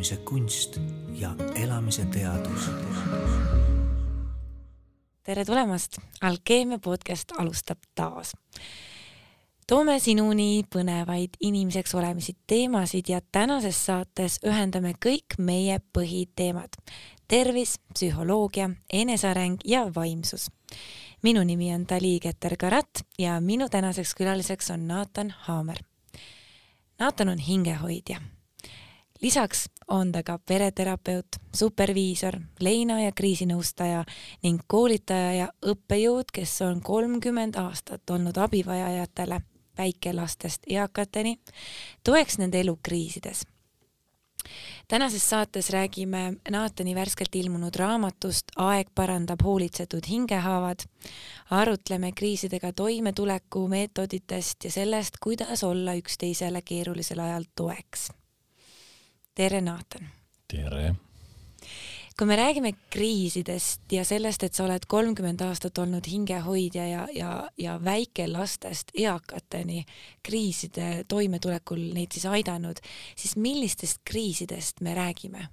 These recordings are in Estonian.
elamise kunst ja elamise teadus. tere tulemast, Alkeemia podcast alustab taas. toome sinuni põnevaid inimeseks olemisi teemasid ja tänases saates ühendame kõik meie põhiteemad. tervis, psühholoogia, eneseareng ja vaimsus minu nimi on Dali Keter-Karat ja minu tänaseks külaliseks on Naatan Haamer. Naatan on hingehoidja. Lisaks on ta ka pereterapeut, superviisor, leina ja kriisinõustaja ning koolitaja ja õppejõud, kes on kolmkümmend aastat olnud abivajajatele väikelastest eakateni, toeks nende elu kriisides tänases saates räägime Naatani värskelt ilmunud raamatust Aeg parandab hoolitsetud hingehaavad. arutleme kriisidega toimetuleku meetoditest ja sellest, kuidas olla üksteisele keerulisel ajal toeks. Tere, Naatan! tere! kui me räägime kriisidest ja sellest, et sa oled kolmkümmend aastat olnud hingehoidja ja, ja, ja väikelastest eakateni kriiside toimetulekul neid siis aidanud, siis millistest kriisidest me räägime?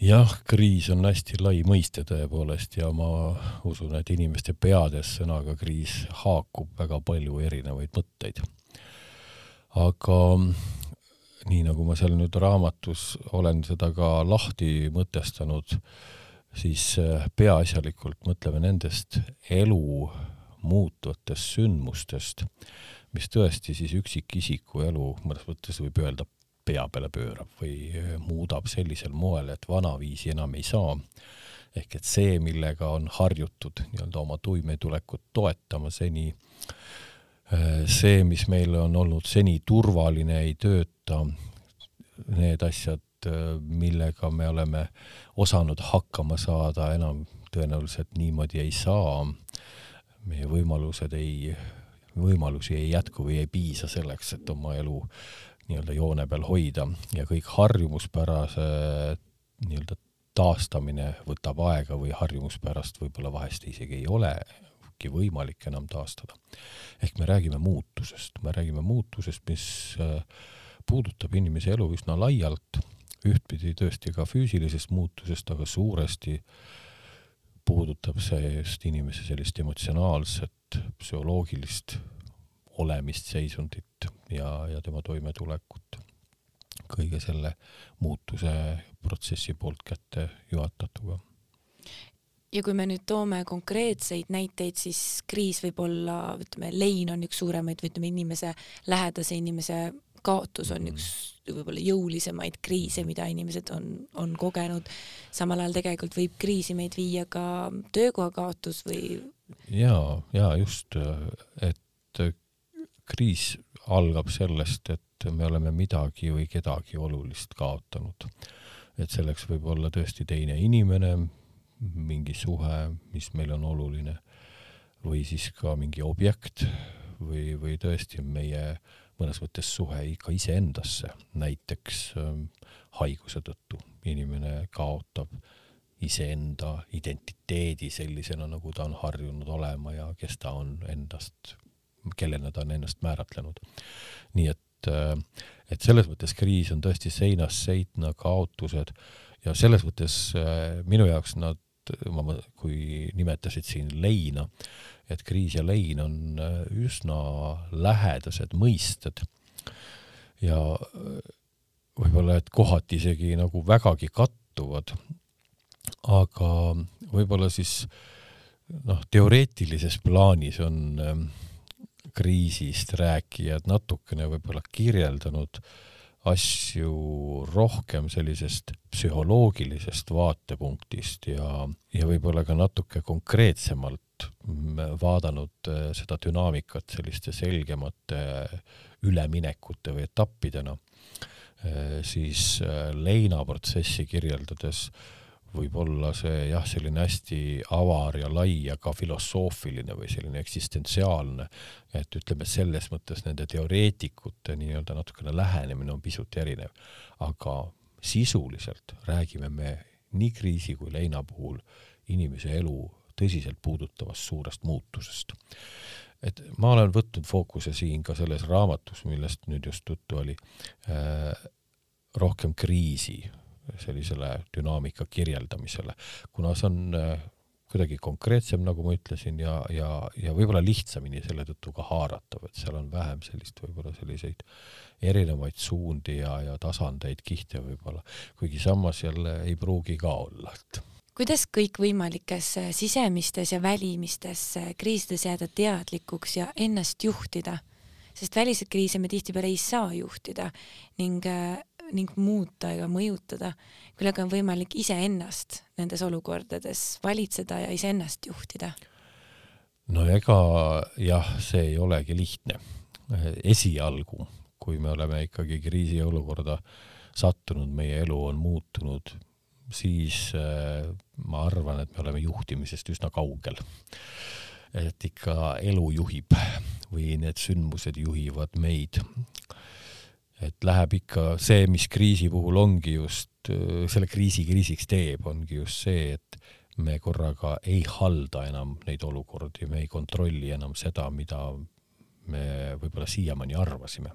jah, kriis on hästi lai mõiste tõepoolest ja ma usun, et inimeste peades sõnaga kriis haakub väga palju erinevaid mõtteid. aga nii nagu ma seal nüüd raamatus olen seda ka lahti mõtestanud, siis äh, peaasjalikult mõtleme nendest elu muutvatest sündmustest, mis tõesti siis üksikisiku elu mõnes mõttes võib öelda pea peale pöörab või äh, muudab sellisel moel, et vanaviisi enam ei saa. ehk et see, millega on harjutud nii-öelda oma toimetulekut toetama seni Äh, see, mis meil on olnud seni turvaline, ei tööta, need asjad, millega me oleme osanud hakkama saada, enam tõenäoliselt niimoodi ei saa. meie võimalused ei, võimalusi ei jätku või ei piisa selleks, et oma elu nii-öelda joone peal hoida. Ja kõik harjumuspärase nii-öelda taastamine võtab aega või harjumuspärast võib-olla vahest isegi ei ole olnudki võimalik enam taastada. ehk me räägime muutusest, me räägime muutusest, mis äh, puudutab inimese elu üsna laialt, ühtpidi tõesti ka füüsilisest muutusest, aga suuresti puudutab see just inimese sellist emotsionaalset, psühholoogilist olemist, seisundit ja, ja tema toimetulekut kõige selle muutuse protsessi poolt kätte juhatatuga ja kui me nüüd toome konkreetseid näiteid, siis kriis võib olla, ütleme, lein on üks suuremaid või ütleme, inimese, lähedase inimese kaotus on üks võib-olla jõulisemaid kriise, mida inimesed on, on kogenud. samal ajal tegelikult võib kriisi meid viia ka töökoha kaotus või. ja, ja just, et kriis algab sellest, et me oleme midagi või kedagi olulist kaotanud. et selleks võib olla tõesti teine inimene, mingi suhe, mis meil on oluline, või siis ka mingi objekt või, või tõesti meie mõnes mõttes suhe ka iseendasse, näiteks ähm, haiguse tõttu inimene kaotab iseenda identiteedi sellisena, nagu ta on harjunud olema ja kes ta on endast, kellena ta on ennast määratlenud. nii et, äh, et selles mõttes kriis on tõesti seinast seina kaotused ja selles mõttes äh, minu jaoks nad ma, kui nimetasid siin leina, et kriis ja lein on äh, üsna lähedased mõisted. Ja äh, võib-olla, et kohati isegi nagu vägagi kattuvad, aga võib-olla siis noh, teoreetilises plaanis on äh, kriisist rääkijad natukene võib-olla kirjeldanud äh, asju rohkem sellisest psühholoogilisest vaatepunktist ja, ja võib-olla ka natuke konkreetsemalt vaadanud äh, seda dünaamikat selliste selgemate üleminekute või etappidena, äh, siis äh, leinaprotsessi kirjeldades võib olla see jah, selline hästi avar ja lai ja ka filosoofiline või selline eksistentsiaalne, et ütleme, selles mõttes nende teoreetikute nii-öelda natukene lähenemine on pisut erinev, aga sisuliselt räägime me nii kriisi kui leina puhul inimese elu tõsiselt puudutavast suurest muutusest. et ma olen võtnud fookuse siin ka selles raamatus, millest nüüd just juttu oli äh,, rohkem kriisi sellisele dünaamika kirjeldamisele, kuna see on äh, kuidagi konkreetsem, nagu ma ütlesin, ja, ja, ja võib-olla lihtsamini selle tõttu ka haaratav, et seal on vähem sellist võib-olla selliseid erinevaid suundi ja, ja tasandeid, kihte võib-olla, kuigi samas jälle ei pruugi ka olla, et kuidas kõikvõimalikes sisemistes ja välimistes kriisides jääda teadlikuks ja ennast juhtida, sest väliseid kriise me tihtipeale ei saa juhtida ning ning muuta ega mõjutada, küll aga on võimalik iseennast nendes olukordades valitseda ja iseennast juhtida. no ega jah, see ei olegi lihtne. esialgu, kui me oleme ikkagi kriisiolukorda sattunud, meie elu on muutunud, siis äh, ma arvan, et me oleme juhtimisest üsna kaugel. et ikka elu juhib või need sündmused juhivad meid et läheb ikka see, mis kriisi puhul ongi just, selle kriisi kriisiks teeb, ongi just see, et me korraga ei halda enam neid olukordi, me ei kontrolli enam seda, mida me võib-olla siiamaani arvasime.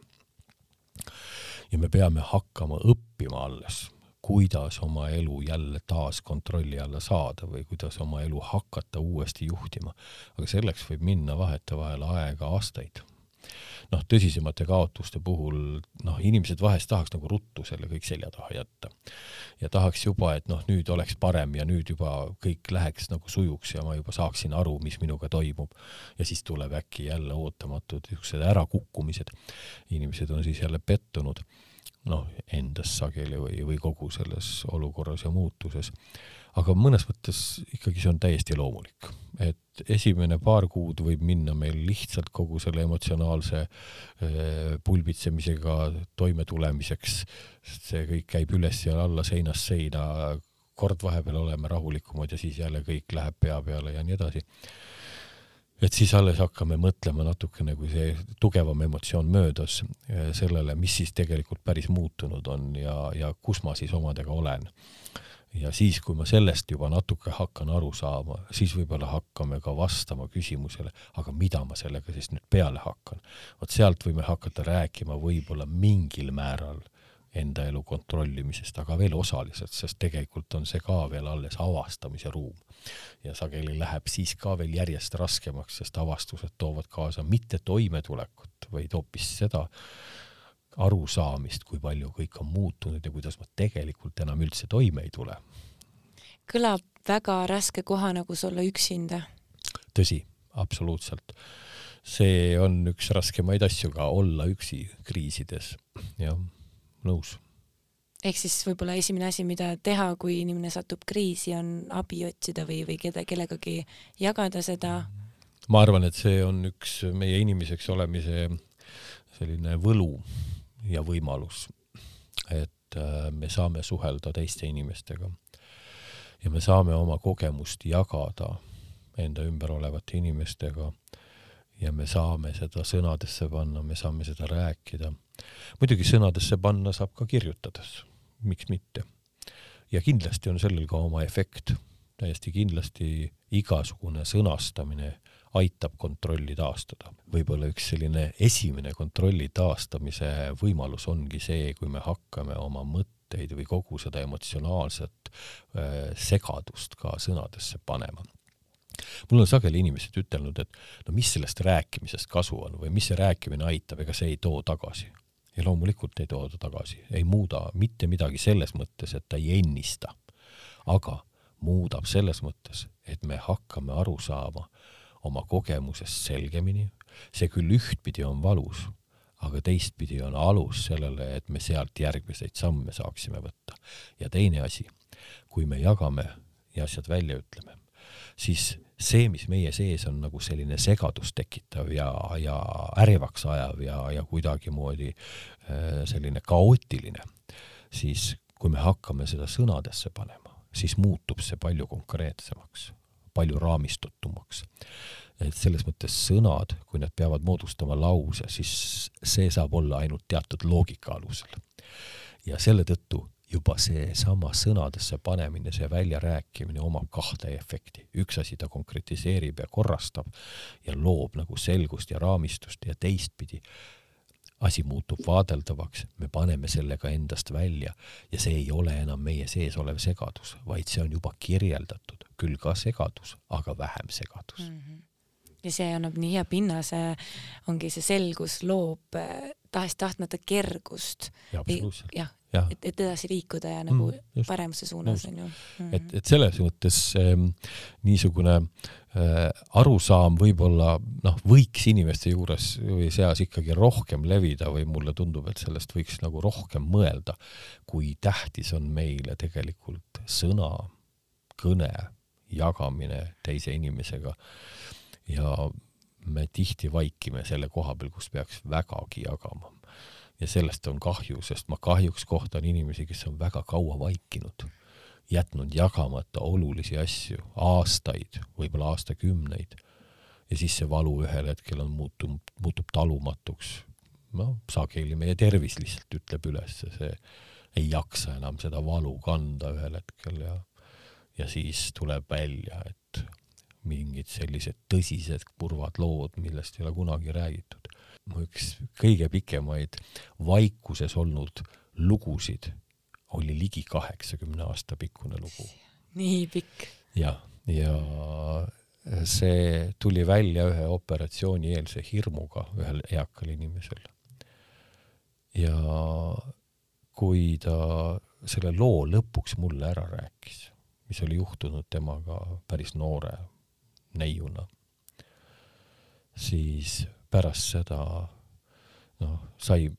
ja me peame hakkama õppima alles, kuidas oma elu jälle taas kontrolli alla saada või kuidas oma elu hakata uuesti juhtima. aga selleks võib minna vahetevahel aega aastaid noh, tõsisemate kaotuste puhul noh, inimesed vahest tahaks nagu ruttu selle kõik selja taha jätta. ja tahaks juba, et noh, nüüd oleks parem ja nüüd juba kõik läheks nagu sujuks ja ma juba saaksin aru, mis minuga toimub. ja siis tuleb äkki jälle ootamatud niisugused ärakukkumised. inimesed on siis jälle pettunud noh, endas sageli või, või kogu selles olukorras ja muutuses aga mõnes mõttes ikkagi see on täiesti loomulik, et esimene paar kuud võib minna meil lihtsalt kogu selle emotsionaalse äh, pulbitsemisega toimetulemiseks, sest see kõik käib üles ja alla seinast seina, kord vahepeal oleme rahulikumad ja siis jälle kõik läheb pea peale ja nii edasi. Et siis alles hakkame mõtlema natukene, kui see tugevam emotsioon möödas, äh, sellele, mis siis tegelikult päris muutunud on ja, ja kus ma siis omadega olen ja siis, kui ma sellest juba natuke hakkan aru saama, siis võib-olla hakkame ka vastama küsimusele, aga mida ma sellega siis nüüd peale hakkan. vot sealt võime hakata rääkima võib-olla mingil määral enda elu kontrollimisest, aga veel osaliselt, sest tegelikult on see ka veel alles avastamise ruum. ja sageli läheb siis ka veel järjest raskemaks, sest avastused toovad kaasa mitte toimetulekut, vaid hoopis seda, arusaamist, kui palju kõik on muutunud ja kuidas ma tegelikult enam üldse toime ei tule. kõlab väga raske kohana, kus olla üksinda. tõsi, absoluutselt. see on üks raskemaid asju ka, olla üksi kriisides, jah, nõus. ehk siis võib-olla esimene asi, mida teha, kui inimene satub kriisi, on abi otsida või, või keda, kellegagi jagada seda? ma arvan, et see on üks meie inimeseks olemise selline võlu ja võimalus, et äh, me saame suhelda teiste inimestega ja me saame oma kogemust jagada enda ümber olevate inimestega ja me saame seda sõnadesse panna, me saame seda rääkida. muidugi sõnadesse panna saab ka kirjutades, miks mitte. ja kindlasti on sellel ka oma efekt, täiesti kindlasti igasugune sõnastamine aitab kontrolli taastada. võib-olla üks selline esimene kontrolli taastamise võimalus ongi see, kui me hakkame oma mõtteid või kogu seda emotsionaalset äh, segadust ka sõnadesse panema mul on sageli inimesed ütelnud, et no mis sellest rääkimisest kasu on või mis see rääkimine aitab, ega see ei too tagasi. ja loomulikult ei too ta tagasi, ei muuda mitte midagi selles mõttes, et ta ei ennista, aga muudab selles mõttes, et me hakkame aru saama, oma kogemusest selgemini. see küll ühtpidi on valus, aga teistpidi on alus sellele, et me sealt järgmiseid samme saaksime võtta. ja teine asi, kui me jagame ja asjad välja ütleme, siis see, mis meie sees on nagu selline segadust tekitav ja, ja ärevaks ajav ja, ja kuidagimoodi äh, selline kaootiline, siis kui me hakkame seda sõnadesse panema, siis muutub see palju konkreetsemaks palju raamistutumaks. Et selles mõttes sõnad, kui nad peavad moodustama lause, siis see saab olla ainult teatud loogika alusel. ja selle tõttu juba seesama sõnadesse panemine, see väljarääkimine omab kahte efekti. üks asi, ta konkretiseerib ja korrastab ja loob nagu selgust ja raamistust ja teistpidi asi muutub vaadeldavaks, me paneme selle ka endast välja ja see ei ole enam meie sees olev segadus, vaid see on juba kirjeldatud, küll ka segadus, aga vähem segadus mm. -hmm ja see annab nii hea pinnase, ongi see selgus loob eh, tahes-tahtmata kergust. jah, et, et edasi liikuda ja nagu mm, paremuse suunas on ju. Mm. et, et selles mõttes ähm, niisugune äh, arusaam võib-olla noh, võiks inimeste juures või seas ikkagi rohkem levida või mulle tundub, et sellest võiks nagu rohkem mõelda, kui tähtis on meile tegelikult sõna, kõne, jagamine teise inimesega ja me tihti vaikime selle koha peal, kus peaks vägagi jagama. ja sellest on kahju, sest ma kahjuks kohtan inimesi, kes on väga kaua vaikinud, jätnud jagamata olulisi asju aastaid, võib-olla aastakümneid. ja siis see valu ühel hetkel on muutunud, muutub talumatuks. noh, sageli meie tervis lihtsalt ütleb üles, see ei jaksa enam seda valu kanda ühel hetkel ja ja siis tuleb välja, et mingid sellised tõsised kurvad lood, millest ei ole kunagi räägitud. mu üks kõige pikemaid vaikuses olnud lugusid oli ligi kaheksakümne aasta pikkune lugu. nii pikk? jah, ja see tuli välja ühe operatsioonieelse hirmuga ühel eakal inimesel. ja kui ta selle loo lõpuks mulle ära rääkis, mis oli juhtunud temaga päris noore neiuna, siis pärast seda noh, sai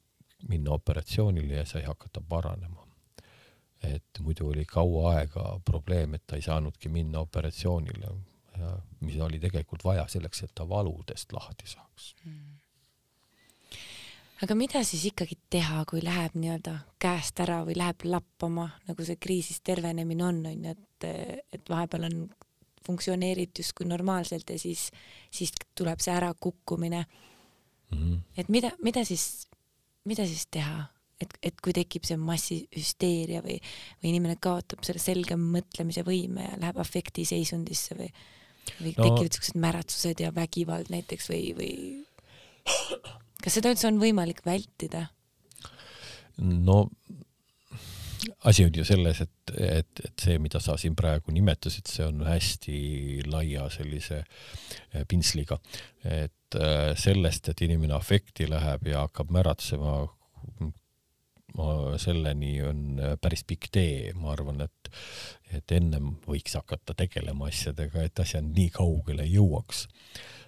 minna operatsioonile ja sai hakata paranema. et muidu oli kaua aega probleem, et ta ei saanudki minna operatsioonile mis oli tegelikult vaja selleks, et ta valudest lahti saaks mm. aga mida siis ikkagi teha, kui läheb nii-öelda käest ära või läheb lappama, nagu see kriisist tervenemine on, on ju, et, et vahepeal on funktsioneerib justkui normaalselt ja siis, siis tuleb see ärakukkumine mm. -hmm. et mida, mida siis, mida siis teha, et, et kui tekib see massihüsteeria või, või inimene kaotab selle selge mõtlemise võime ja läheb afektiseisundisse või, või no. tekivad siuksed märatsused ja vägivald näiteks või, või kas seda üldse on võimalik vältida? no asi on ju selles, et, et, et see, mida sa siin praegu nimetasid, see on hästi laia sellise eh, pintsliga. et eh, sellest, et inimene afekti läheb ja hakkab märatsema, selleni on eh, päris pikk tee, ma arvan, et, et ennem võiks hakata tegelema asjadega, et asjad nii kaugele jõuaks.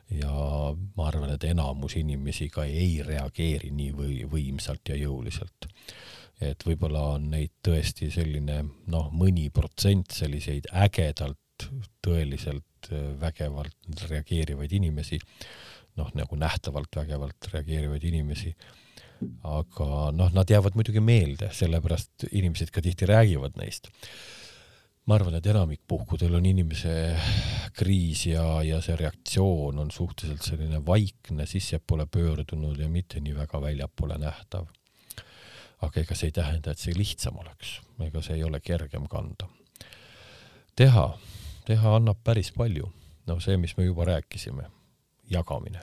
Ja ma arvan, et enamus inimesi ka ei reageeri nii või võimsalt ja jõuliselt et võib-olla on neid tõesti selline noh, mõni protsent selliseid ägedalt, tõeliselt äh, vägevalt reageerivaid inimesi, noh, nagu nähtavalt vägevalt reageerivaid inimesi, aga noh, nad jäävad muidugi meelde, sellepärast inimesed ka tihti räägivad neist. ma arvan, et enamik puhkudel on inimese kriis ja, ja see reaktsioon on suhteliselt selline vaikne, sissepoole pöördunud ja mitte nii väga väljapoole nähtav aga ega see ei tähenda, et see lihtsam oleks, ega see ei ole kergem kanda. teha, teha annab päris palju, no see, mis me juba rääkisime, jagamine,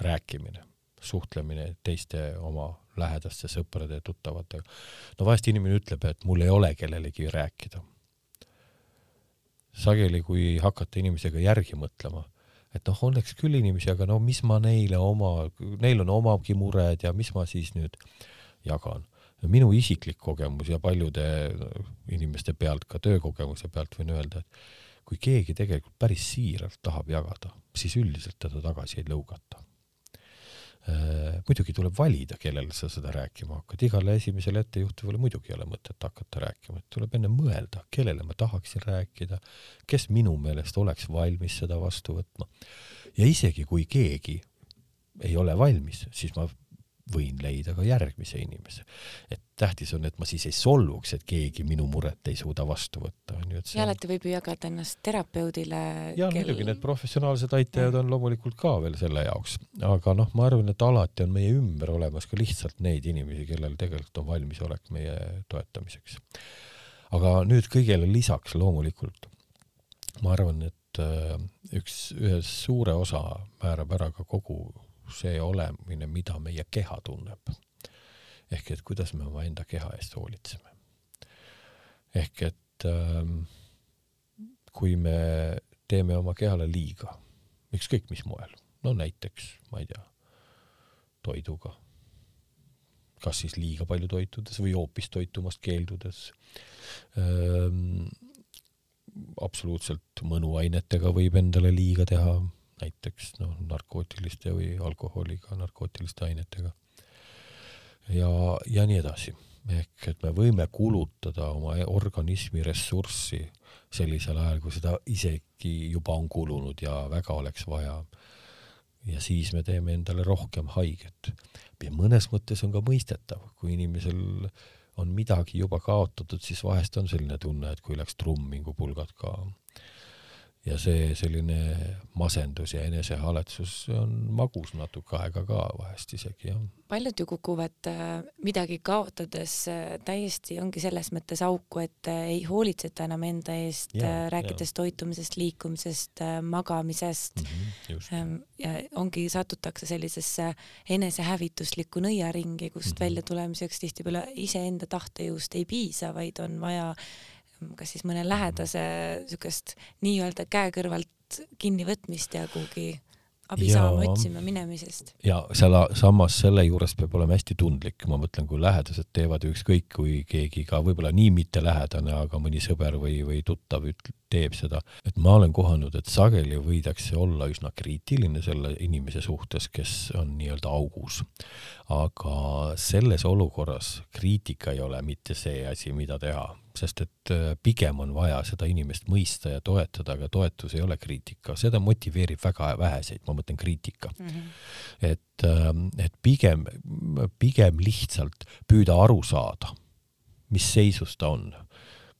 rääkimine, suhtlemine teiste oma lähedaste sõprade tuttavatega. no vahest inimene ütleb, et mul ei ole kellelegi rääkida. sageli, kui hakata inimesega järgi mõtlema, et noh, oleks küll inimesi, aga no mis ma neile oma, neil on omagi mured ja mis ma siis nüüd jagan. minu isiklik kogemus ja paljude inimeste pealt, ka töökogemuse pealt võin öelda, et kui keegi tegelikult päris siiralt tahab jagada, siis üldiselt teda tagasi ei lõugata äh, muidugi tuleb valida, kellele sa seda rääkima hakkad, igale esimesele ettejuhtuvale muidugi ei ole mõtet hakata rääkima, et tuleb enne mõelda, kellele ma tahaksin rääkida, kes minu meelest oleks valmis seda vastu võtma. ja isegi kui keegi ei ole valmis, siis ma võin leida ka järgmise inimese. et tähtis on, et ma siis ei solvuks, et keegi minu muret ei suuda vastu võtta, on ju, et see ja alati võib ju jagada ennast terapeudile. ja kel... muidugi need professionaalsed aitajad on loomulikult ka veel selle jaoks, aga noh, ma arvan, et alati on meie ümber olemas ka lihtsalt neid inimesi, kellel tegelikult on valmisolek meie toetamiseks. aga nüüd kõigele lisaks loomulikult ma arvan, et äh, üks, ühe suure osa määrab ära ka kogu see olemine, mida meie keha tunneb. ehk et kuidas me omaenda keha eest hoolitseme. ehk et ähm, kui me teeme oma kehale liiga, ükskõik mis moel, no näiteks, ma ei tea, toiduga, kas siis liiga palju toitudes või hoopis toitumast keeldudes ähm,, absoluutselt mõnuainetega võib endale liiga teha, näiteks noh, narkootiliste või alkoholiga, narkootiliste ainetega. ja, ja nii edasi. ehk et me võime kulutada oma organismi ressurssi sellisel ajal, kui seda isegi juba on kulunud ja väga oleks vaja. ja siis me teeme endale rohkem haiget. ja mõnes mõttes on ka mõistetav, kui inimesel on midagi juba kaotatud, siis vahest on selline tunne, et kui läks trummingu pulgad ka ja see selline masendus ja enesehaletsus on magus natuke aega ka vahest isegi jah. paljud ju kukuvad äh, midagi kaotades äh, täiesti ongi selles mõttes auku, et äh, ei hoolitseta enam enda eest, rääkides ja. toitumisest, liikumisest, magamisest mm. -hmm, ja ongi, satutakse sellisesse enesehävituslikku nõiaringi, kust mm -hmm. välja tulemiseks tihtipeale iseenda tahtejõust ei piisa, vaid on vaja kas siis mõne lähedase niisugust nii-öelda käe kõrvalt kinnivõtmist ja kuhugi abi ja, saama otsima minemisest. ja selle, samas selle juures peab olema hästi tundlik, ma mõtlen, kui lähedased teevad ükskõik, kui keegi ka võib-olla nii mittelähedane, aga mõni sõber või, või tuttav teeb seda, et ma olen kohanud, et sageli võidakse olla üsna kriitiline selle inimese suhtes, kes on nii-öelda augus. aga selles olukorras kriitika ei ole mitte see asi, mida teha sest et äh, pigem on vaja seda inimest mõista ja toetada, aga toetus ei ole kriitika, seda motiveerib väga väheseid, ma mõtlen kriitika mm. -hmm. et, ähm, et pigem, pigem lihtsalt püüda aru saada, mis seisus ta on,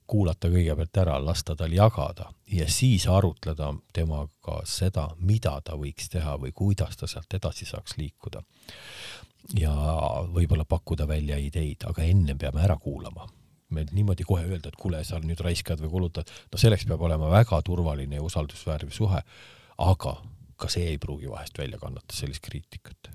kuulata kõigepealt ära, lasta tal jagada ja siis arutleda temaga seda, mida ta võiks teha või kuidas ta sealt edasi saaks liikuda. ja võib-olla pakkuda välja ideid, aga ennem peame ära kuulama meil niimoodi kohe öelda, et kuule, sa nüüd raiskad või kulutad, no selleks peab olema väga turvaline ja usaldusväärne suhe, aga ka see ei pruugi vahest välja kannata sellist kriitikat.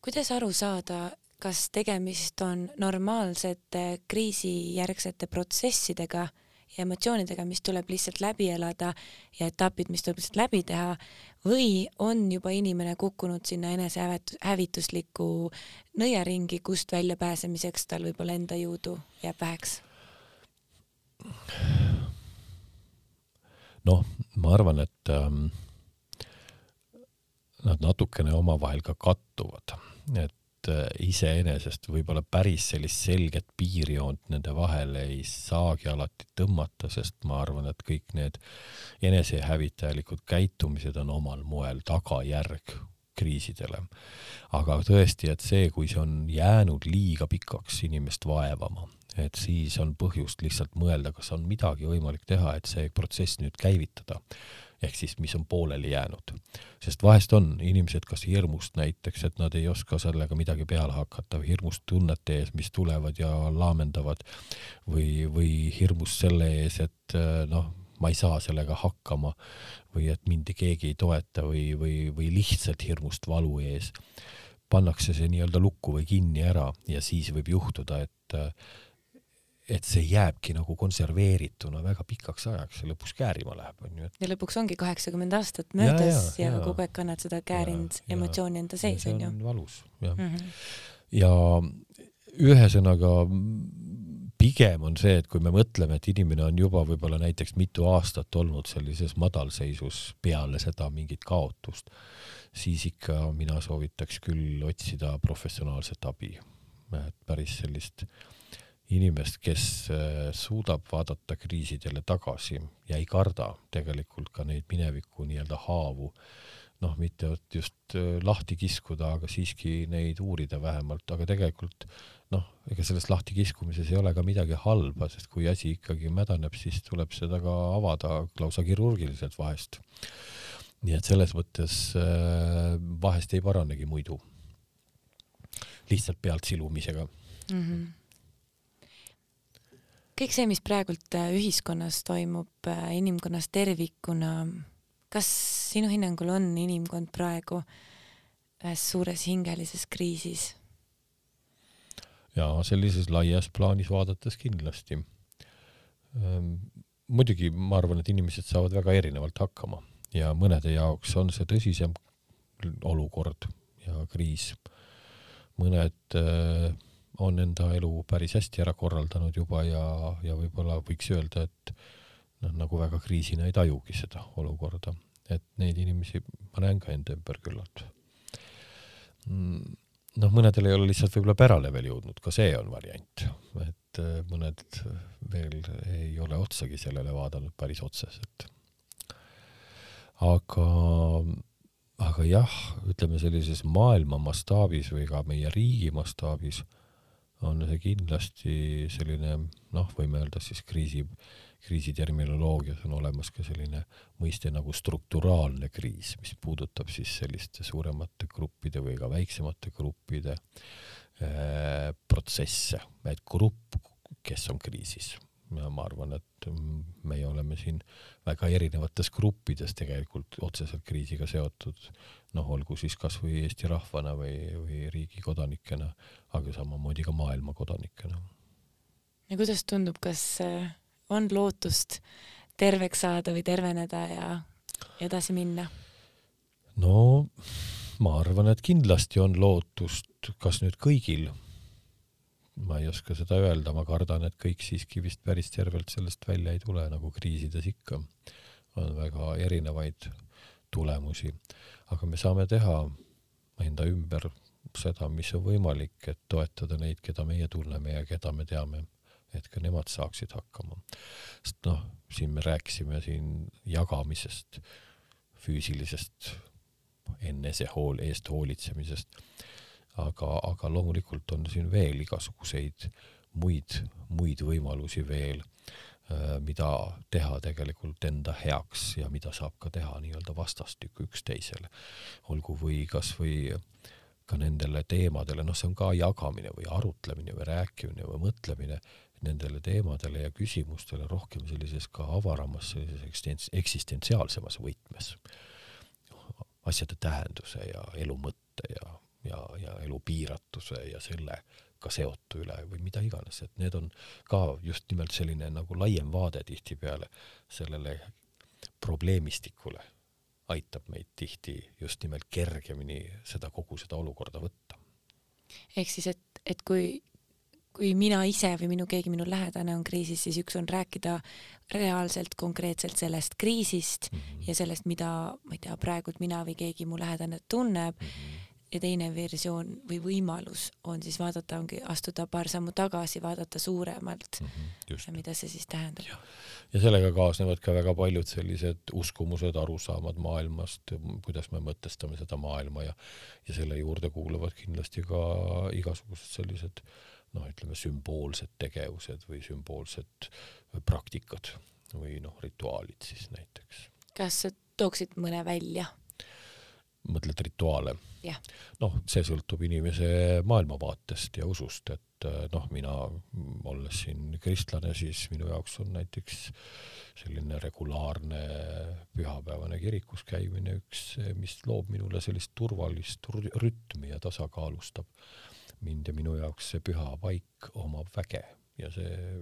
kuidas aru saada, kas tegemist on normaalsete kriisijärgsete protsessidega ja emotsioonidega, mis tuleb lihtsalt läbi elada ja etapid, mis tuleb lihtsalt läbi teha või on juba inimene kukkunud sinna enesehävituslikku nõiaringi, kust väljapääsemiseks tal võib-olla enda jõudu jääb väheks? noh, ma arvan, et ähm, nad natukene omavahel ka kattuvad, et Äh, iseenesest võib-olla päris sellist selget piirjoont nende vahele ei saagi alati tõmmata, sest ma arvan, et kõik need enesehävitajalikud käitumised on omal moel tagajärg kriisidele. aga tõesti, et see, kui see on jäänud liiga pikaks inimest vaevama, et siis on põhjust lihtsalt mõelda, kas on midagi võimalik teha, et see protsess nüüd käivitada ehk siis mis on pooleli jäänud. sest vahest on inimesed kas hirmust näiteks, et nad ei oska sellega midagi peale hakata või hirmust tunnete ees, mis tulevad ja laamendavad või, või hirmust selle ees, et noh, ma ei saa sellega hakkama või et mind keegi ei toeta või, või, või lihtsalt hirmust valu ees, pannakse see nii-öelda lukku või kinni ära ja siis võib juhtuda, et et see jääbki nagu konserveerituna väga pikaks ajaks ja lõpuks käärima läheb, onju. ja lõpuks ongi kaheksakümmend aastat möödas ja, ja, ja kogu aeg kannad seda käärind emotsiooni enda sees, onju. valus, jah mm. -hmm. ja ühesõnaga pigem on see, et kui me mõtleme, et inimene on juba võib-olla näiteks mitu aastat olnud sellises madalseisus peale seda mingit kaotust, siis ikka mina soovitaks küll otsida professionaalset abi. et päris sellist äh, inimest, kes äh, suudab vaadata kriisidele tagasi ja ei karda tegelikult ka neid mineviku nii-öelda haavu, noh, mitte just äh, lahti kiskuda, aga siiski neid uurida vähemalt, aga tegelikult noh, ega selles lahtikiskumises ei ole ka midagi halba, sest kui asi ikkagi mädaneb, siis tuleb seda ka avada lausa kirurgiliselt vahest. nii et selles mõttes äh, vahest ei paranegi muidu, lihtsalt pealt silumisega mm. -hmm kõik see, mis praegult äh, ühiskonnas toimub, äh, inimkonnas tervikuna, kas sinu hinnangul on inimkond praegu ühes suures hingelises kriisis? ja sellises laias plaanis vaadates kindlasti. Ehm, muidugi ma arvan, et inimesed saavad väga erinevalt hakkama ja mõnede jaoks on see tõsisem olukord ja kriis. mõned äh, on enda elu päris hästi ära korraldanud juba ja, ja võib-olla võiks öelda, et noh, nagu väga kriisina ei tajugi seda olukorda, et neid inimesi ma näen ka enda ümber küllalt. Mm noh, mõnedel ei ole lihtsalt võib-olla pärale veel jõudnud, ka see on variant, et äh, mõned veel ei ole otsagi sellele vaadanud päris otseselt. aga, aga jah, ütleme sellises maailma mastaabis või ka meie riigi mastaabis on see kindlasti selline noh, võime öelda siis kriisi kriisiterminoloogias on olemas ka selline mõiste nagu strukturaalne kriis, mis puudutab siis selliste suuremate gruppide või ka väiksemate gruppide äh, protsesse, et grupp, kes on kriisis. Ja ma arvan, et meie oleme siin väga erinevates gruppides tegelikult otseselt kriisiga seotud, noh, olgu siis kasvõi Eesti rahvana või, või riigi kodanikena, aga samamoodi ka maailma kodanikena. ja kuidas tundub, kas on lootust terveks saada või terveneda ja edasi minna? no ma arvan, et kindlasti on lootust, kas nüüd kõigil, ma ei oska seda öelda, ma kardan, et kõik siiski vist päris tervelt sellest välja ei tule, nagu kriisides ikka. on väga erinevaid tulemusi, aga me saame teha enda ümber seda, mis on võimalik, et toetada neid, keda meie tunneme ja keda me teame et ka nemad saaksid hakkama. sest noh, siin me rääkisime siin jagamisest, füüsilisest enesehool, eest hoolitsemisest, aga, aga loomulikult on siin veel igasuguseid muid, muid võimalusi veel, mida teha tegelikult enda heaks ja mida saab ka teha nii-öelda vastastikku üksteisele. olgu või kasvõi ka nendele teemadele, noh, see on ka jagamine või arutlemine või rääkimine või mõtlemine, nendele teemadele ja küsimustele rohkem sellises ka avaramas, sellises eksistentsiaalsemas võtmes. asjade tähenduse ja elu mõtte ja, ja, ja elu piiratuse ja sellega seotu üle või mida iganes, et need on ka just nimelt selline nagu laiem vaade tihtipeale sellele probleemistikule aitab meid tihti just nimelt kergemini seda kogu seda olukorda võtta. ehk siis, et, et kui kui mina ise või minu keegi minu lähedane on kriisis, siis üks on rääkida reaalselt konkreetselt sellest kriisist mm -hmm. ja sellest, mida ma ei tea, praegult mina või keegi mu lähedane tunneb mm. -hmm. Ja teine versioon või võimalus on siis vaadata, ongi astuda paar sammu tagasi, vaadata suuremalt mm, -hmm, mida see siis tähendab. ja sellega kaasnevad ka väga paljud sellised uskumused, arusaamad maailmast, kuidas me mõtestame seda maailma ja ja selle juurde kuuluvad kindlasti ka igasugused sellised noh, ütleme sümboolsed tegevused või sümboolsed praktikad või noh, rituaalid siis näiteks. kas sa tooksid mõne välja? Mõtled rituaale? noh, see sõltub inimese maailmavaatest ja usust, et noh, mina olles siin kristlane, siis minu jaoks on näiteks selline regulaarne pühapäevane kirikus käimine üks, mis loob minule sellist turvalist rütmi ja tasakaalustab mind ja minu jaoks see püha paik omab väge. Ja see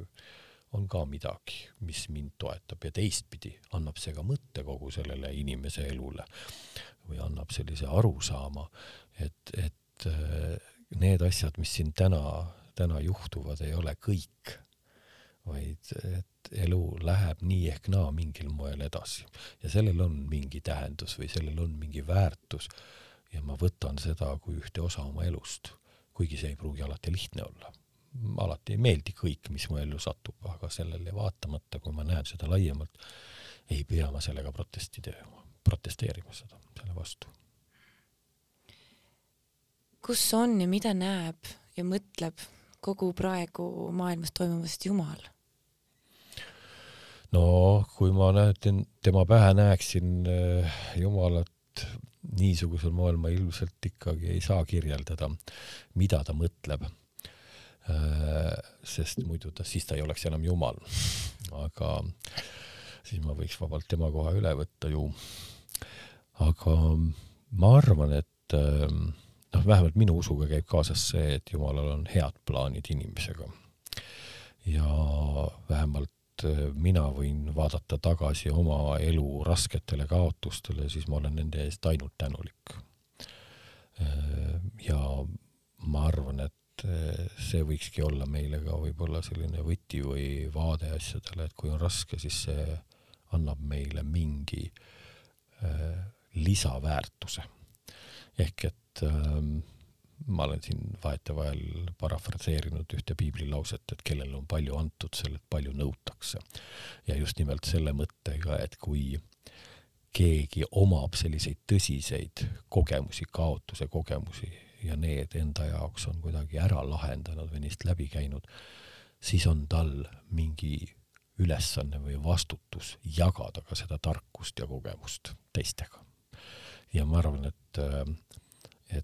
on ka midagi, mis mind toetab ja teistpidi annab see ka mõtte kogu sellele inimese elule või annab sellise arusaama, et, et äh, need asjad, mis siin täna, täna juhtuvad, ei ole kõik, vaid et elu läheb nii ehk naa mingil moel edasi. Ja sellel on mingi tähendus või sellel on mingi väärtus. Ja ma võtan seda kui ühte osa oma elust kuigi see ei pruugi alati lihtne olla. alati ei meeldi kõik, mis mu ellu satub, aga sellele vaatamata, kui ma näen seda laiemalt, ei pea ma sellega protesti tegema, protesteerima seda, selle vastu. kus on ja mida näeb ja mõtleb kogu praegu maailmas toimuvast Jumal? no kui ma näen, tema pähe näeksin äh, Jumalat niisugusel moel ma ilmselt ikkagi ei saa kirjeldada, mida ta mõtleb. Äh, sest muidu ta, siis ta ei oleks enam Jumal. aga siis ma võiks vabalt tema koha üle võtta ju. Aga ma arvan, et ähm, noh, vähemalt minu usuga käib kaasas see, et Jumalal on head plaanid inimesega. ja vähemalt äh, mina võin vaadata tagasi oma elu rasketele kaotustele, siis ma olen nende eest ainult tänulik. Äh, ja ma arvan, et äh, see võikski olla meile ka võib-olla selline võti või vaade asjadele, et kui on raske, siis see annab meile mingi lisaväärtuse. ehk et ähm, ma olen siin vahetevahel parafraseerinud ühte piiblilauset, et kellele on palju antud, sellelt palju nõutakse. ja just nimelt selle mõttega, et kui keegi omab selliseid tõsiseid kogemusi, kaotuse kogemusi ja need enda jaoks on kuidagi ära lahendanud või neist läbi käinud, siis on tal mingi ülesanne või vastutus jagada ka seda tarkust ja kogemust teistega. Ja ma arvan, et äh,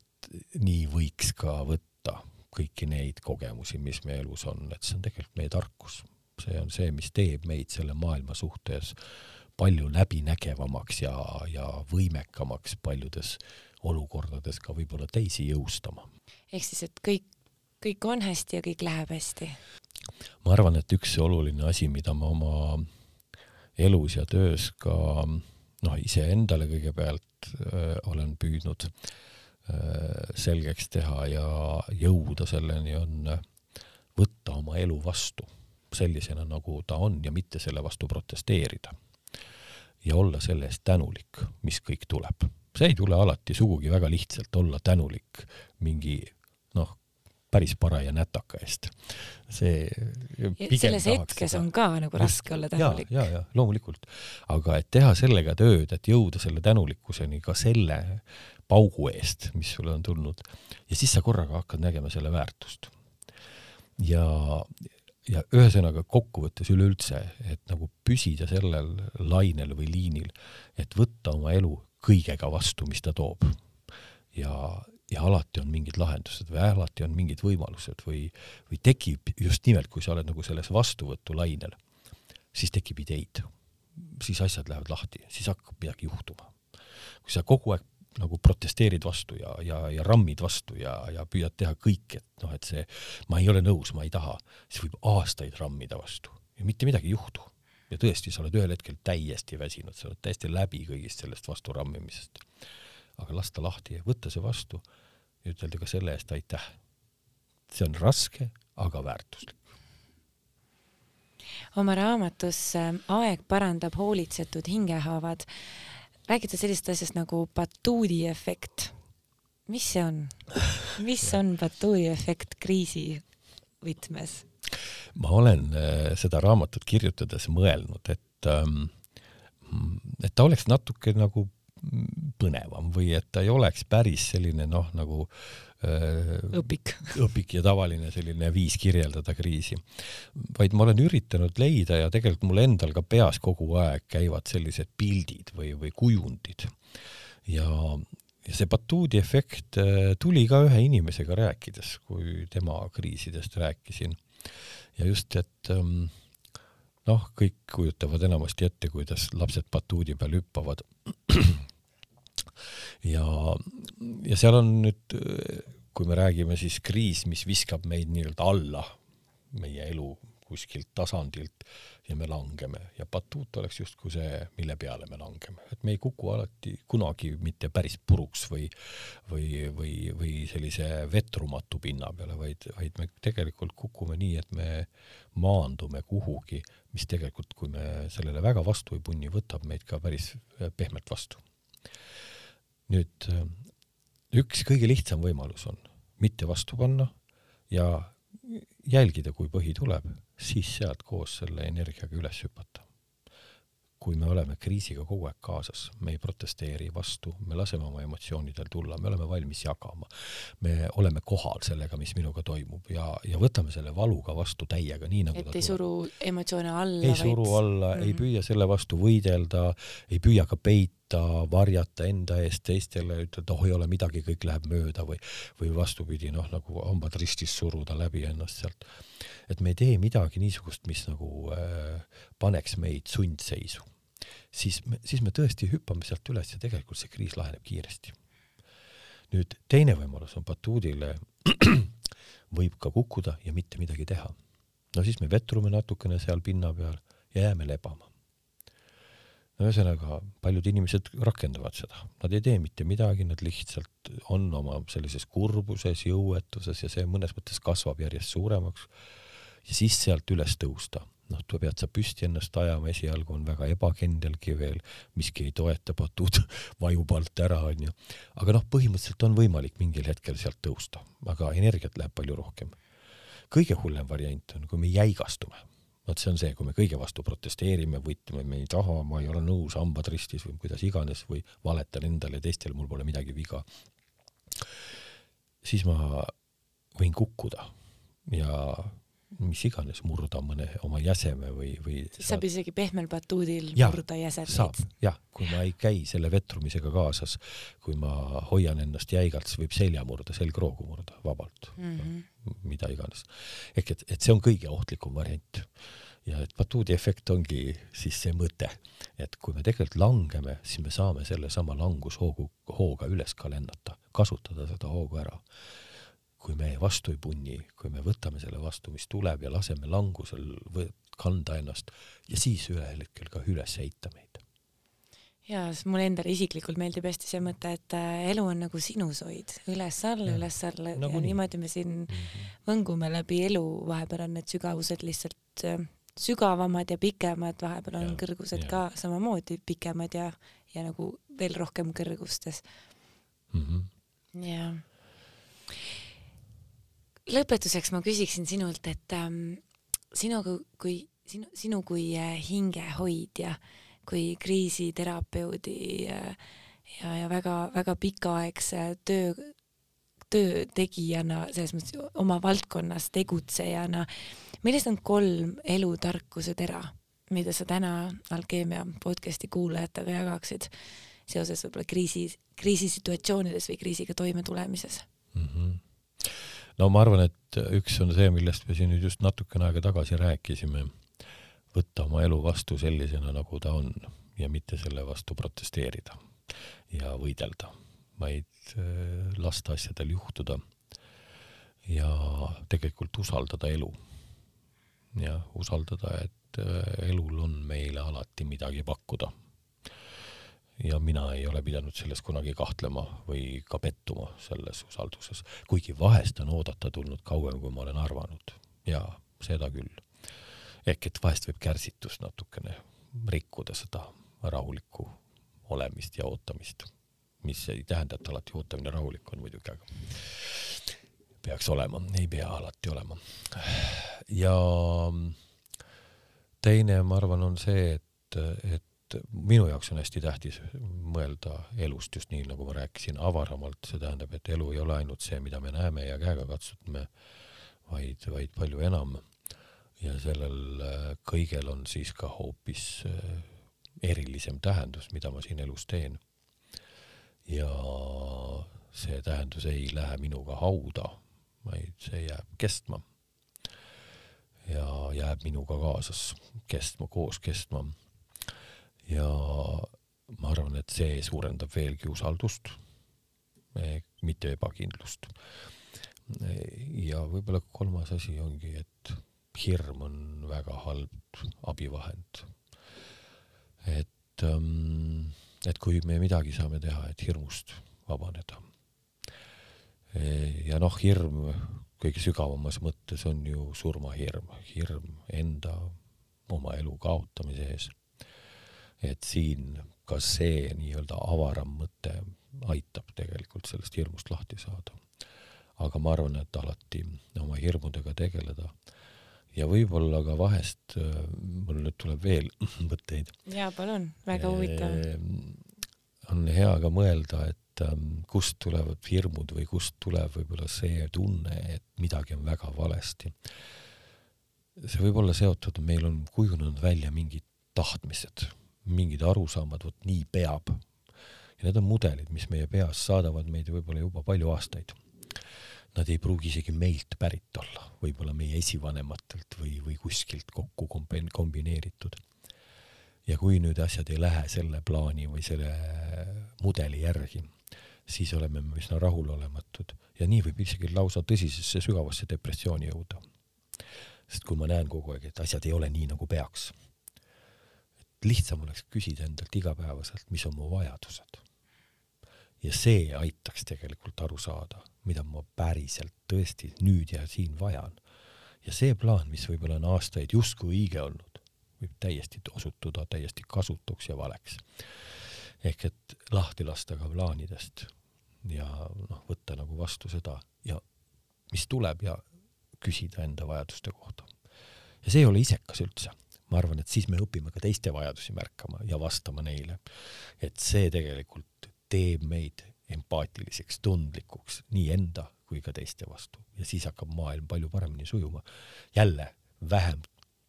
nii võiks ka võtta kõiki neid kogemusi, mis meie elus on, et see on tegelikult meie tarkus. see on see, mis teeb meid selle maailma suhtes palju läbinägevamaks ja, ja võimekamaks paljudes olukordades ka võib-olla teisi jõustama. ehk siis, et kõik, kõik on hästi ja kõik läheb hästi? ma arvan, et üks oluline asi, mida ma oma elus ja töös ka noh, iseendale kõigepealt öö, olen püüdnud äh, Äh, selgeks teha ja jõuda selleni, on äh, võtta oma elu vastu sellisena, nagu ta on ja mitte selle vastu protesteerida. ja olla selle eest tänulik, mis kõik tuleb. see ei tule alati sugugi väga lihtsalt olla tänulik mingi noh, päris paraja nätaka eest. see selles hetkes seda. on ka nagu raske olla tänulik. ja, ja, ja loomulikult. aga et teha sellega tööd, et jõuda selle tänulikkuseni ka selle paugu eest, mis sulle on tulnud. ja siis sa korraga hakkad nägema selle väärtust. ja, ja ühesõnaga kokkuvõttes üleüldse, et nagu püsida sellel lainel või liinil, et võtta oma elu kõigega vastu, mis ta toob. ja, ja alati on mingid lahendused või alati on mingid võimalused või, või tekib just nimelt, kui sa oled nagu selles vastuvõtulainel, siis tekib ideid, siis asjad lähevad lahti, siis hakkab midagi juhtuma. kui sa kogu aeg nagu protesteerid vastu ja, ja, ja rammid vastu ja, ja püüad teha kõik, et noh, et see, ma ei ole nõus, ma ei taha, siis võib aastaid rammida vastu ja mitte midagi ei juhtu. ja tõesti, sa oled ühel hetkel täiesti väsinud, sa oled täiesti läbi kõigist sellest vastu rammimisest. aga lasta lahti võtta see vastu ja ütelda ka selle eest aitäh. see on raske, aga väärtuslik oma raamatus äh, Aeg parandab hoolitsetud hingehaavad räägite sellisest asjast nagu batuudi efekt. mis see on? mis on batuudi efekt kriisi võtmes? ma olen äh, seda raamatut kirjutades mõelnud, et ähm, et ta oleks natuke nagu põnevam või et ta ei oleks päris selline noh, nagu Äh, õpik. õpik ja tavaline selline viis kirjeldada kriisi. vaid ma olen üritanud leida ja tegelikult mul endal ka peas kogu aeg käivad sellised pildid või, või kujundid. ja, ja see batuudi efekt äh, tuli ka ühe inimesega rääkides, kui tema kriisidest rääkisin. ja just, et ähm, noh, kõik kujutavad enamasti ette, kuidas lapsed batuudi peal hüppavad ja, ja seal on nüüd, kui me räägime siis kriis, mis viskab meid nii-öelda alla, meie elu kuskilt tasandilt ja me langeme. Ja batuut oleks justkui see, mille peale me langeme, et me ei kuku alati kunagi mitte päris puruks või, või, või, või sellise vetrumatu pinna peale, vaid, vaid me tegelikult kukume nii, et me maandume kuhugi, mis tegelikult, kui me sellele väga vastu ei punni, võtab meid ka päris pehmelt vastu nüüd äh, üks kõige lihtsam võimalus on mitte vastu panna ja jälgida, kui põhi tuleb, siis sealt koos selle energiaga üles hüpata kui me oleme kriisiga kogu aeg kaasas, me ei protesteeri vastu, me laseme oma emotsioonidel tulla, me oleme valmis jagama. me oleme kohal sellega, mis minuga toimub ja, ja võtame selle valuga vastu täiega, nii nagu et ei tuleb. suru emotsioone alla. ei vaid... suru alla mm, -hmm. ei püüa selle vastu võidelda, ei püüa ka peita, varjata enda eest teistele, ütelda, oh ei ole midagi, kõik läheb mööda või, või vastupidi, noh, nagu hambad ristis suruda läbi ennast sealt. et me ei tee midagi niisugust, mis nagu äh, paneks meid sundseisu siis siis me tõesti hüppame sealt üles ja tegelikult see kriis laheneb kiiresti. nüüd teine võimalus on batuudile võib ka kukkuda ja mitte midagi teha. no siis me vetrume natukene seal pinna peal ja jääme lebama. no ühesõnaga, paljud inimesed rakendavad seda, nad ei tee mitte midagi, nad lihtsalt on oma sellises kurbuses, jõuetuses ja see mõnes mõttes kasvab järjest suuremaks. ja siis sealt üles tõusta noh, pead sa püsti ennast ajama, esialgu on väga ebakendelgi veel, miski ei toeta, patud vajub alt ära, onju. aga noh, põhimõtteliselt on võimalik mingil hetkel sealt tõusta, aga energiat läheb palju rohkem. kõige hullem variant on, kui me jäigastume. vot see on see, kui me kõige vastu protesteerime, võitleme, me ei taha, ma ei ole nõus, hambad ristis või kuidas iganes või valetan endale ja teistele, mul pole midagi viga. siis ma võin kukkuda ja mis iganes, murda mõne oma jäseme või, või siis saab isegi pehmel batuudil ja, murda jäsemeid. saab, jah, kui ma ei käi selle vetrumisega kaasas, kui ma hoian ennast jäigalt, siis võib selja murda, selgroogu murda vabalt mm, -hmm. mida iganes. ehk et, et see on kõige ohtlikum variant. ja et batuudi efekt ongi siis see mõte, et kui me tegelikult langeme, siis me saame sellesama langushoogu, hooga üles ka lennata, kasutada seda hoogu ära kui me vastu ei punni, kui me võtame selle vastu, mis tuleb ja laseme langusel kanda ennast ja siis ühel hetkel ka üles heita meid. ja mulle endale isiklikult meeldib hästi see mõte, et äh, elu on nagu sinusoid üles-alla, üles-alla nagu ja nii. niimoodi me siin mm -hmm. võngume läbi elu, vahepeal on need sügavused lihtsalt äh, sügavamad ja pikemad, vahepeal on ja, kõrgused ja. ka samamoodi pikemad ja, ja nagu veel rohkem kõrgustes mm. -hmm. ja lõpetuseks ma küsiksin sinult, et ähm, sinu kui sinu, sinu kui äh, hingehoidja, kui kriisiterapeudi äh, ja, ja väga-väga pikaaegse töö, töö tegijana, selles mõttes oma valdkonnas tegutsejana, millised on kolm elutarkuse tera, mida sa täna Alkeemia podcasti kuulajatega jagaksid seoses võib-olla kriisi, kriisisituatsioonides või kriisiga toimetulemises mm? -hmm no ma arvan, et üks on see, millest me siin nüüd just natukene aega tagasi rääkisime, võtta oma elu vastu sellisena, nagu ta on ja mitte selle vastu protesteerida ja võidelda, vaid äh, lasta asjadel juhtuda ja tegelikult usaldada elu. ja usaldada, et äh, elul on meile alati midagi pakkuda ja mina ei ole pidanud selles kunagi kahtlema või ka pettuma selles usalduses, kuigi vahest on oodata tulnud kauem, kui ma olen arvanud ja seda küll. ehk et vahest võib kärsitus natukene rikkuda seda rahulikku olemist ja ootamist, mis ei tähenda, et alati ootamine rahulik on muidugi, aga peaks olema, ei pea alati olema. ja teine, ma arvan, on see, et, et et minu jaoks on hästi tähtis mõelda elust just nii, nagu ma rääkisin, avaramalt, see tähendab, et elu ei ole ainult see, mida me näeme ja käega katsutame, vaid, vaid palju enam. ja sellel äh, kõigel on siis ka hoopis äh, erilisem tähendus, mida ma siin elus teen. ja see tähendus ei lähe minuga hauda, vaid see jääb kestma. ja jääb minuga kaasas kestma, koos kestma ja ma arvan, et see suurendab veelgi usaldust, mitte ebakindlust. ja võib-olla kolmas asi ongi, et hirm on väga halb abivahend. et, ähm, et kui me midagi saame teha, et hirmust vabaneda. ja noh, hirm kõige sügavamas mõttes on ju surmahirm, hirm enda, oma elu kaotamise ees et siin ka see nii-öelda avaram mõte aitab tegelikult sellest hirmust lahti saada. aga ma arvan, et alati oma hirmudega tegeleda ja võib-olla ka vahest, mul nüüd tuleb veel mõtteid. jaa, palun, väga huvitav. on hea ka mõelda, et ähm, kust tulevad hirmud või kust tuleb võib-olla see tunne, et midagi on väga valesti. see võib olla seotud, meil on kujunenud välja mingid tahtmised mingid arusaamad, vot nii peab. ja need on mudelid, mis meie peas saadavad meid võib-olla juba palju aastaid. Nad ei pruugi isegi meilt pärit olla, võib-olla meie esivanematelt või, või kuskilt kokku kombineeritud. ja kui nüüd asjad ei lähe selle plaani või selle mudeli järgi, siis oleme me üsna rahulolematud ja nii võib isegi lausa tõsisesse sügavasse depressiooni jõuda. sest kui ma näen kogu aeg, et asjad ei ole nii, nagu peaks, lihtsam oleks küsida endalt igapäevaselt, mis on mu vajadused. ja see aitaks tegelikult aru saada, mida ma päriselt tõesti nüüd ja siin vajan. ja see plaan, mis võib-olla on aastaid justkui õige olnud, võib täiesti osutuda täiesti kasutuks ja valeks. ehk et lahti lasta ka plaanidest ja noh, võtta nagu vastu seda ja mis tuleb ja küsida enda vajaduste kohta. ja see ei ole isekas üldse. Ma arvan, et siis me õpime ka teiste vajadusi märkama ja vastama neile. et see tegelikult teeb meid empaatiliseks, tundlikuks nii enda kui ka teiste vastu ja siis hakkab maailm palju paremini sujuma. jälle vähem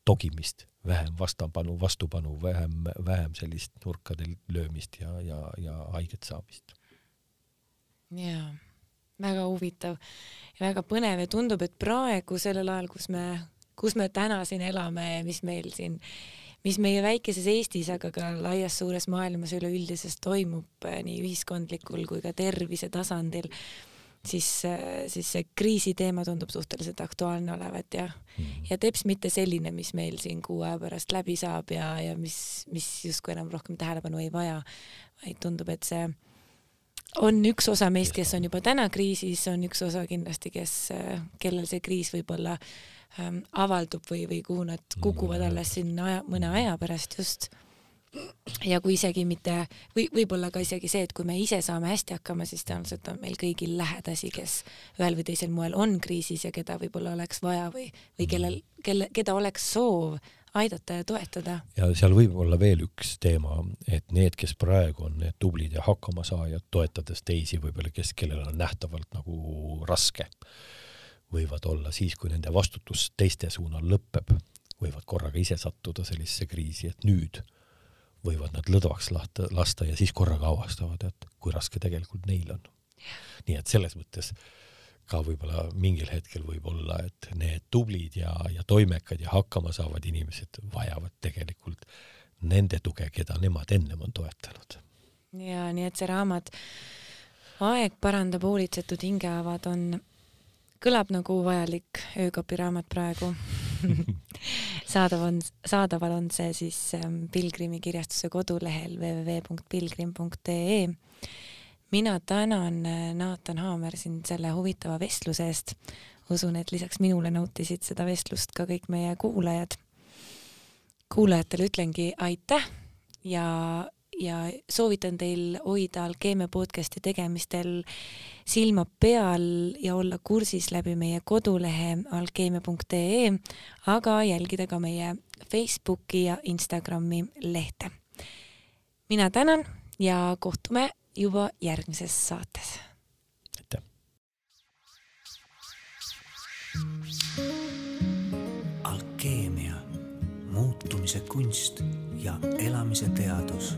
togimist, vähem vastapanu, vastupanu, vähem, vähem sellist nurkadel löömist ja, ja, ja haiget saamist jaa, väga huvitav ja väga põnev ja tundub, et praegu sellel ajal, kus me, kus me täna siin elame ja mis meil siin, mis meie väikeses Eestis, aga ka laias suures maailmas üleüldises toimub eh, nii ühiskondlikul kui ka tervise tasandil, siis, eh, siis see kriisiteema tundub suhteliselt aktuaalne olevat ja mm., ja teps mitte selline, mis meil siin kuu aja pärast läbi saab ja, ja mis, mis justkui enam rohkem tähelepanu ei vaja, vaid tundub, et see on üks osa meist, kes on juba täna kriisis, on üks osa kindlasti, kes, kellel see kriis võib-olla ähm, avaldub või, või kuhu nad kukuvad mm. alles siin aja, mõne aja pärast just. ja kui isegi mitte või võib-olla ka isegi see, et kui me ise saame hästi hakkama, siis tõenäoliselt on meil kõigil lähedasi, kes ühel või teisel moel on kriisis ja keda võib-olla oleks vaja või, või kellel, kelle, keda oleks soov aidata ja toetada. ja seal võib olla veel üks teema, et need, kes praegu on need tublid ja hakkamasaajad, toetades teisi võib-olla, kes, kellel on nähtavalt nagu raske, võivad olla siis, kui nende vastutus teiste suunal lõpeb, võivad korraga ise sattuda sellisesse kriisi, et nüüd võivad nad lõdvaks lahta, lasta ja siis korraga avastavad, et kui raske tegelikult neil on. nii et selles mõttes ka võib-olla mingil hetkel võib olla, et need tublid ja, ja toimekad ja hakkama saavad inimesed vajavad tegelikult nende tuge, keda nemad ennem on toetanud. ja nii et see raamat Aeg parandab hoolitsetud hingehaavad on, kõlab nagu vajalik öökapiraamat praegu saadav on, saadaval on see siis ähm, Pilgrimi kirjastuse kodulehel www.pilgrim.ee mina tänan, äh, Naatan Haamer, sind selle huvitava vestluse eest. usun, et lisaks minule nautisid seda vestlust ka kõik meie kuulajad. kuulajatele ütlengi aitäh ja, ja soovitan teil hoida Alkeemia podcasti tegemistel silma peal ja olla kursis läbi meie kodulehe alkeemia.ee, aga jälgida ka meie Facebooki ja Instagrami lehte. mina tänan ja kohtume juba järgmises saates. aitäh. alkeemia, muutumise kunst ja elamise teadus.